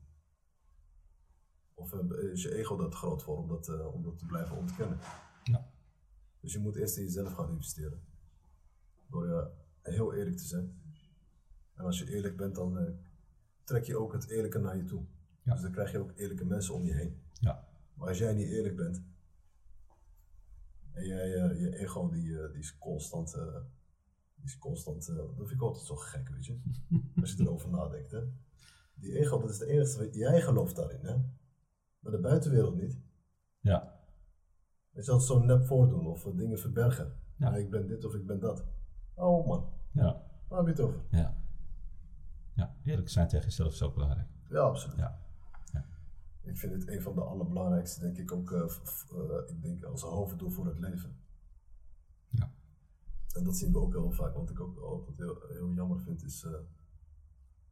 Of uh, is je ego dat groot voor om dat, uh, om dat te blijven ontkennen? Ja. Dus je moet eerst in jezelf gaan investeren. Door heel eerlijk te zijn. En als je eerlijk bent, dan trek je ook het eerlijke naar je toe. Ja. Dus dan krijg je ook eerlijke mensen om je heen. Ja. Maar als jij niet eerlijk bent, en jij, je ego die, die is constant is constant, uh, dat vind ik altijd zo gek, weet je. Als je erover nadenkt, hè. Die ego, dat is de enige, jij gelooft daarin, hè. Maar de buitenwereld niet. Ja. Weet je, altijd zo nep voordoen of uh, dingen verbergen. Ja. ik ben dit of ik ben dat. Oh man. Ja. Waar heb je het over? Ja. Ja, eerlijk zijn tegen jezelf is ook belangrijk. Ja, absoluut. Ja. ja. Ik vind het een van de allerbelangrijkste, denk ik ook, uh, ik denk als hoofddoel voor het leven. En dat zien we ook heel vaak. Wat ik ook altijd heel, heel jammer vind is, uh,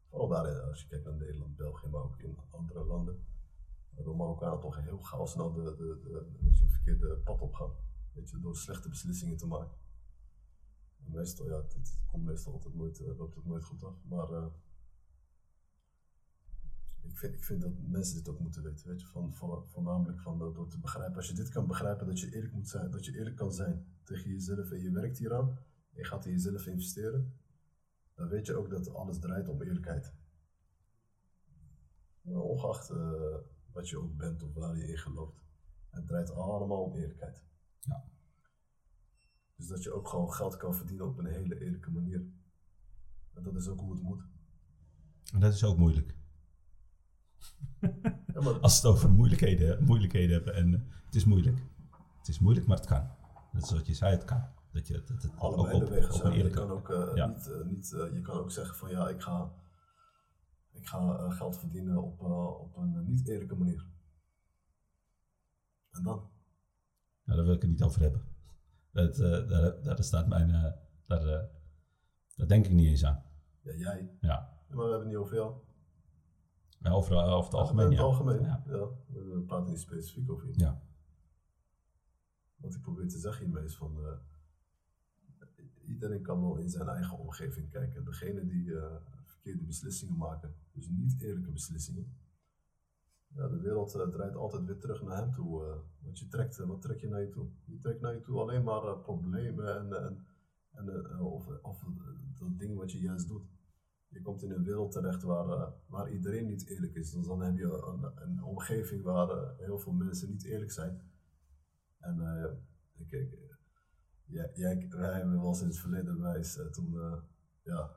vooral daar als je kijkt naar Nederland, België, maar ook in andere landen, door Marokkanen toch heel gauw snel de, de, de, het verkeerde pad op gaan. Weet je, door slechte beslissingen te maken. En meestal, ja, het, komt meestal altijd nooit, uh, loopt het nooit goed af. Maar ik, vind, ik vind dat mensen dit ook moeten weten. Weet je, van, van, voornamelijk van, door te begrijpen. Als je dit kan begrijpen, dat je eerlijk moet zijn, dat je eerlijk kan zijn tegen jezelf en je werkt hieraan, je gaat in jezelf investeren, dan weet je ook dat alles draait om eerlijkheid. ongeacht uh, wat je ook bent of waar je in gelooft. Het draait allemaal om eerlijkheid. Ja. Dus dat je ook gewoon geld kan verdienen op een hele eerlijke manier. En dat is ook hoe het moet. En dat is ook moeilijk. Ja. Als het over moeilijkheden, moeilijkheden hebben en uh, het is moeilijk. Het is moeilijk, maar het kan. Dat is wat je zei, het kan. Dat je, dat het Allebei ook op, op zijn. Je kan ook, uh, Ja. niet, uh, niet, uh, je kan ook zeggen van ja, ik ga, ik ga geld verdienen op, op een niet eerlijke manier. En dan? Nou, daar wil ik het niet over hebben. Dat, daar, daar staat mijn... Daar, daar denk ik niet eens aan. Ja, jij. Ja. Ja, maar we hebben het niet over jou. Ja, over, over het algemeen, het algemeen. Ja. Ja. We praten niet specifiek over je. Ja. Wat ik probeer te zeggen hiermee is van... Uh, iedereen kan wel in zijn eigen omgeving kijken. Degene die uh, verkeerde beslissingen maken, dus niet eerlijke beslissingen. Ja, de wereld uh, draait altijd weer terug naar hem toe. Want je trekt, wat trek je naar je toe? Je trekt naar je toe alleen maar problemen en, en, en of, of dat ding wat je juist doet. Je komt in een wereld terecht waar, waar iedereen niet eerlijk is. Dus dan heb je een, een omgeving waar heel veel mensen niet eerlijk zijn. En ik, ik, ja, jij, wij hebben wel in het verleden wijs toen, ja,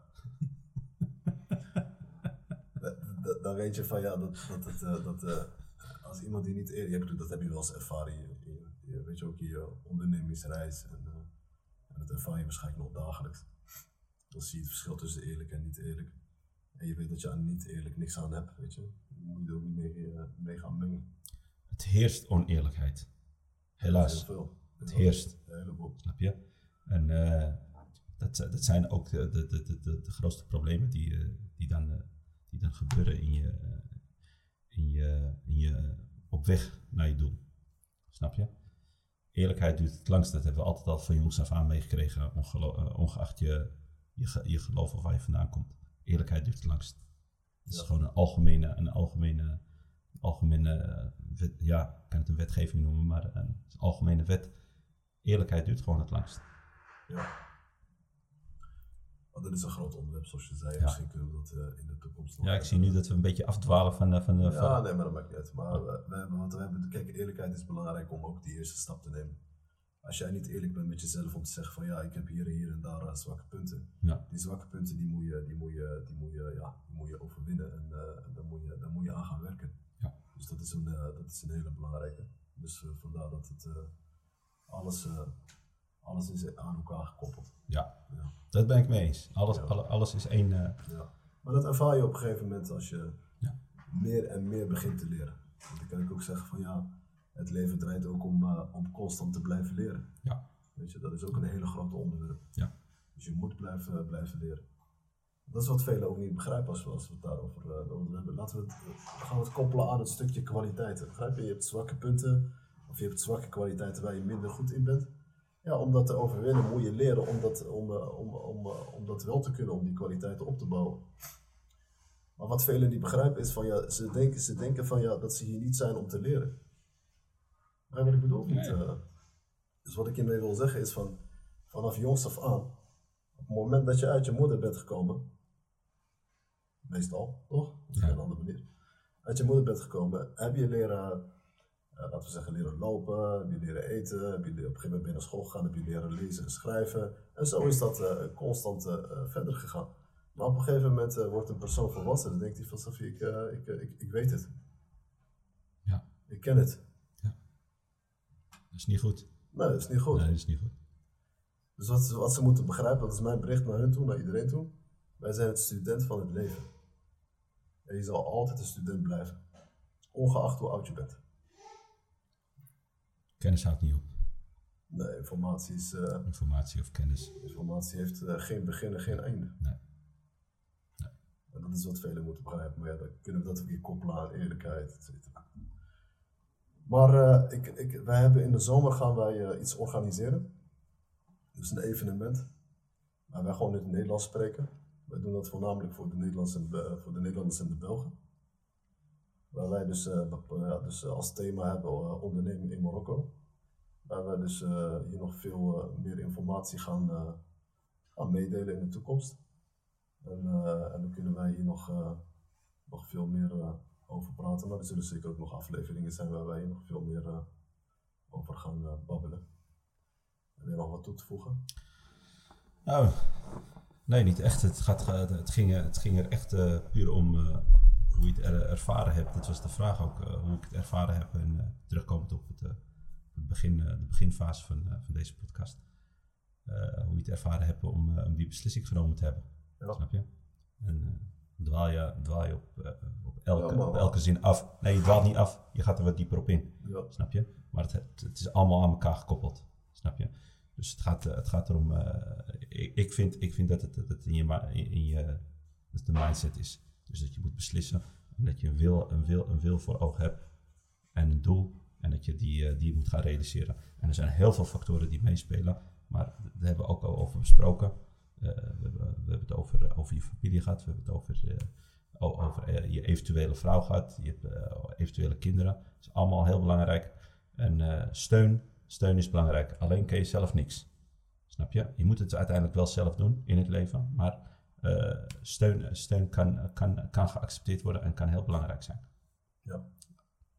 dan weet je van ja, dat, dat, uh, dat uh, als iemand die niet eerlijk doet, dat heb je wel eens ervaren. Je, weet je ook in je ondernemingsreis en, uh, en dat ervaar je waarschijnlijk nog dagelijks. Dan zie je het verschil tussen eerlijk en niet eerlijk. En je weet dat je aan niet eerlijk niks aan hebt, weet je. Dan moet je er ook niet mee, mee gaan mengen. Het heerst oneerlijkheid. Helaas. Heel veel. Het heerst. Heleboel. Snap je? En dat, dat zijn ook de, de, de, de, de grootste problemen die, die dan die dan gebeuren in je, in je, in je op weg naar je doel. Snap je? Eerlijkheid duurt het langst. Dat hebben we altijd al van jongs af aan meegekregen, eh, ongeacht je, je, je geloof of waar je vandaan komt. Eerlijkheid duurt het langst. Het is Ja. gewoon een algemene, een algemene, algemene eh, wet, ja, ik kan het een wetgeving noemen, maar een, is een algemene wet. Eerlijkheid duurt gewoon het langst. Ja. Dat is een groot onderwerp, zoals je zei. Ja. Misschien kunnen we dat eh, in de toekomst nog Ja, ik zie nu dat we een beetje afdwalen van, de- van. Ja, van- nee, maar dat maakt niet uit. Maar we, we hebben, want we hebben, kijk, eerlijkheid is belangrijk om ook die eerste stap te nemen. Als jij niet eerlijk bent met jezelf om te zeggen van ja, ik heb hier en hier en daar eh, zwakke punten. Ja. Die zwakke punten die moet je, die moet je, die moet je, ja, die moet je overwinnen en uh, daar, moet je, daar moet je aan gaan werken. Ja. Dus dat is, een, uh, dat is een hele belangrijke. Dus uh, vandaar dat het alles, alles is aan elkaar gekoppeld. Ja, ja. dat ben ik mee eens. Alles, Ja. alle, alles is één... Ja. Maar dat ervaar je op een gegeven moment als je Ja. meer en meer begint te leren. Want dan kan ik ook zeggen van ja, het leven draait ook om, om constant te blijven leren. Ja. Weet je, dat is ook een hele grote onderwerp. Ja. Dus je moet blijven, blijven leren. Dat is wat velen ook niet begrijpen als we, als we het daarover uh, over hebben. Laten we het, we gaan het koppelen aan het stukje kwaliteiten. Begrijp je? Je hebt zwakke punten, of je hebt zwakke kwaliteiten waar je minder goed in bent. Ja, om dat te overwinnen moet je leren om dat, om, om, om, om dat wel te kunnen, om die kwaliteiten op te bouwen. Maar wat velen niet begrijpen is van ja, ze denken, ze denken van ja, dat ze hier niet zijn om te leren. Maar wat ik bedoel niet. Uh, dus wat ik hiermee wil zeggen is van vanaf jongs af aan, op het moment dat je uit je moeder bent gekomen, meestal, toch? Op Ja. een andere manier. Uit je moeder bent gekomen, heb je leren, uh, laten we zeggen, leren lopen, heb je leren eten, heb je op een gegeven moment naar school gegaan, heb je leren lezen en schrijven. En zo is dat uh, constant uh, verder gegaan. Maar op een gegeven moment wordt een persoon volwassen en denkt hij van Sofie, ik, ik, ik, ik weet het. Ja. Ik ken het. Ja. Dat is niet goed. Nee, dat is niet goed. Nee, dat is niet goed. Dus wat, wat ze moeten begrijpen, dat is mijn bericht naar hun toe, naar iedereen toe. Wij zijn het student van het leven. En je zal altijd een student blijven. Ongeacht hoe oud je bent. Kennis houdt niet op. Nee, informatie is... Uh, informatie of kennis. Informatie heeft uh, geen begin en geen einde. Nee. nee. En dat is wat velen moeten begrijpen. Maar ja, dan kunnen we dat ook weer koppelen aan eerlijkheid, et cetera. Maar uh, ik, ik, wij hebben in de zomer gaan wij iets organiseren. Dus een evenement. Waar wij gewoon in het Nederlands spreken. Wij doen dat voornamelijk voor de, Nederlanders en de, voor de Nederlanders en de Belgen. Waar wij dus, uh, dus als thema hebben ondernemen in Marokko. Waar wij dus hier nog veel meer informatie gaan, gaan meedelen in de toekomst. En, en dan kunnen wij hier nog, nog veel meer over praten. Maar er zullen zeker ook nog afleveringen zijn waar wij hier nog veel meer over gaan babbelen. Heb je nog wat toe te voegen? Nou, nee, niet echt. Het, gaat, het, ging, het ging er echt uh, puur om uh, hoe je het er, ervaren hebt. Dat was de vraag ook, uh, hoe ik het ervaren heb. En terugkomend op het, het begin, de beginfase van, van deze podcast. hoe je het ervaren hebt om, om die beslissing genomen te hebben. Ja. Snap je? En dwaal je, dwaal je op, op, elke, Ja, op elke zin af. Nee, je dwaalt niet af. Je gaat er wat dieper op in. Ja. Snap je? Maar het, het is allemaal aan elkaar gekoppeld. Snap je? Dus het gaat, het gaat erom, uh, ik, ik, vind, ik vind dat het, het in, je, in je de mindset is. Dus dat je moet beslissen en dat je een wil, een wil, een wil voor ogen hebt en een doel en dat je die, uh, die moet gaan realiseren. En er zijn heel veel factoren die meespelen, maar daar hebben we ook al over besproken. Uh, we, hebben, we hebben het over, over je familie gehad, we hebben het over, over je eventuele vrouw gehad, je hebt eventuele kinderen. Dat is allemaal heel belangrijk. En steun, Steun is belangrijk. Alleen kun je zelf niks. Snap je? Je moet het uiteindelijk wel zelf doen in het leven. Maar uh, steun, steun kan, kan, kan geaccepteerd worden en kan heel belangrijk zijn. Ja.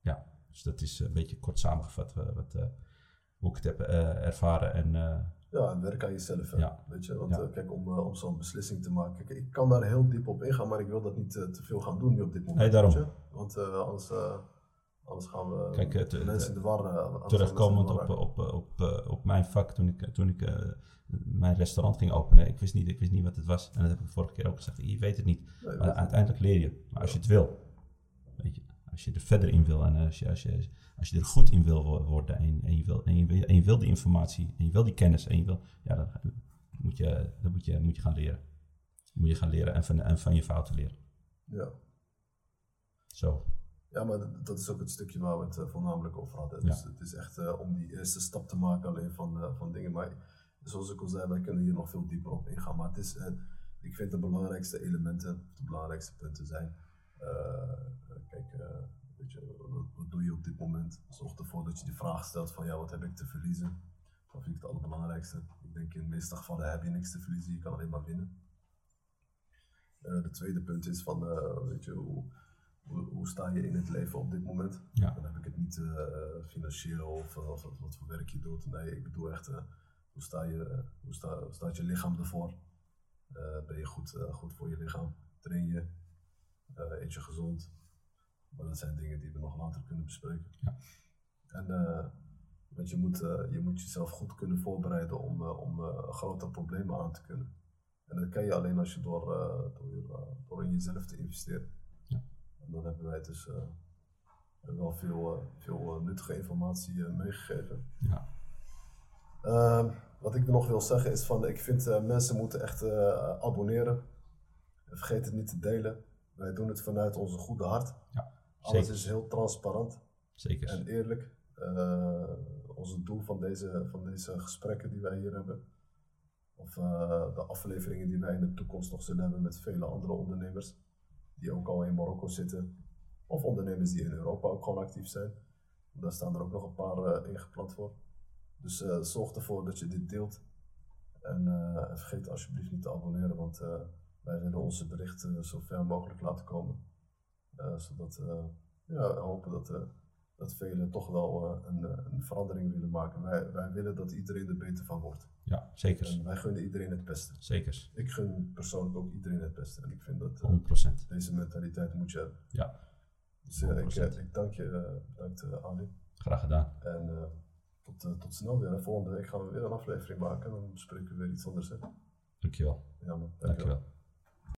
Ja, dus dat is een beetje kort samengevat wat, wat, uh, hoe ik het heb ervaren. En, ja, en werk aan jezelf. Hè? Ja. Weet je? Want Ja. kijk, om, om zo'n beslissing te maken. Kijk, ik kan daar heel diep op ingaan, maar ik wil dat niet te veel gaan doen nu op dit moment. Nee, daarom. Want anders Anders gaan we Kijk, het, de mensen in de war. Uh, terugkomend op, op, op, op, mijn vak, toen ik, toen ik mijn restaurant ging openen, ik wist, niet, ik wist niet wat het was. En dat heb ik vorige keer ook gezegd. Je weet het niet. Maar uiteindelijk leer je. Maar als je het wil, weet je, als je er verder in wil en als je, als je, als je er goed in wil worden en, en, je wil, en, je wil, en je wil die informatie en je wil die kennis en je wil, ja, dan moet je, dan moet je, moet je gaan leren. Dan moet je gaan leren en van, en van je fouten leren. Ja. Zo. Ja, maar dat- is ook het stukje waar we het eh, voornamelijk over hadden. Dus het is echt eh, om die eerste stap te maken alleen van, eh, van dingen. Maar zoals ik al zei, wij kunnen hier nog veel dieper op ingaan. Maar het is, ik vind de belangrijkste elementen, de belangrijkste punten zijn. kijk, weet je, wat, wat doe je op dit moment? Zorg ervoor dat je die vraag stelt van ja, wat heb ik te verliezen? Dat vind ik het allerbelangrijkste. Ik denk in de meeste gevallen heb je niks te verliezen, je kan alleen maar winnen. De tweede punt is van, weet je, hoe, hoe, hoe sta je in het leven op dit moment? Ja. Dan heb ik het niet eh, financieel of, of, of wat voor werk je doet. Nee, ik bedoel echt, eh, hoe, sta je, hoe, sta, hoe staat je lichaam ervoor? Eh, ben je goed, eh, goed voor je lichaam? Train je? Eh, eet je gezond? Maar dat zijn dingen die we nog later kunnen bespreken. Ja. En eh, want je moet, eh, je moet jezelf goed kunnen voorbereiden om, eh, om eh, grote problemen aan te kunnen. En dat kan je alleen als je door, eh, door, eh, door in jezelf te investeren. Dan hebben wij dus eh, wel veel, eh, veel eh, nuttige informatie meegegeven. Ja. Ehm, wat ik nog wil zeggen is van, ik vind mensen moeten echt abonneren. Vergeet het niet te delen. Wij doen het vanuit onze goede hart. Ja, Alles is heel transparant Zeker. en eerlijk. Ons doel van deze, van deze gesprekken die wij hier hebben, of de afleveringen die wij in de toekomst nog zullen hebben met vele andere ondernemers, die ook al in Marokko zitten, of ondernemers die in Europa ook gewoon actief zijn. Daar staan er ook nog een paar eh, ingepland voor. Dus eh, zorg ervoor dat je dit deelt. En eh, vergeet alsjeblieft niet te abonneren, want wij willen onze berichten zo ver mogelijk laten komen. Zodat eh, ja, we hopen dat, dat velen toch wel eh, een, eh, een verandering willen maken. Wij, wij willen dat iedereen er beter van wordt. Ja, zeker. En wij gunnen iedereen het beste. Zeker. Ik gun persoonlijk ook iedereen het beste. En ik vind dat 100%. deze mentaliteit moet je hebben. Ja, Dus ik, 100%. ik dank je, eh, bedankt Ali. graag gedaan. En tot, tot snel weer. En volgende week gaan we weer een aflevering maken. En dan bespreken we weer iets anders. Hè? Dankjewel. Ja man, dankjewel. Dankjewel.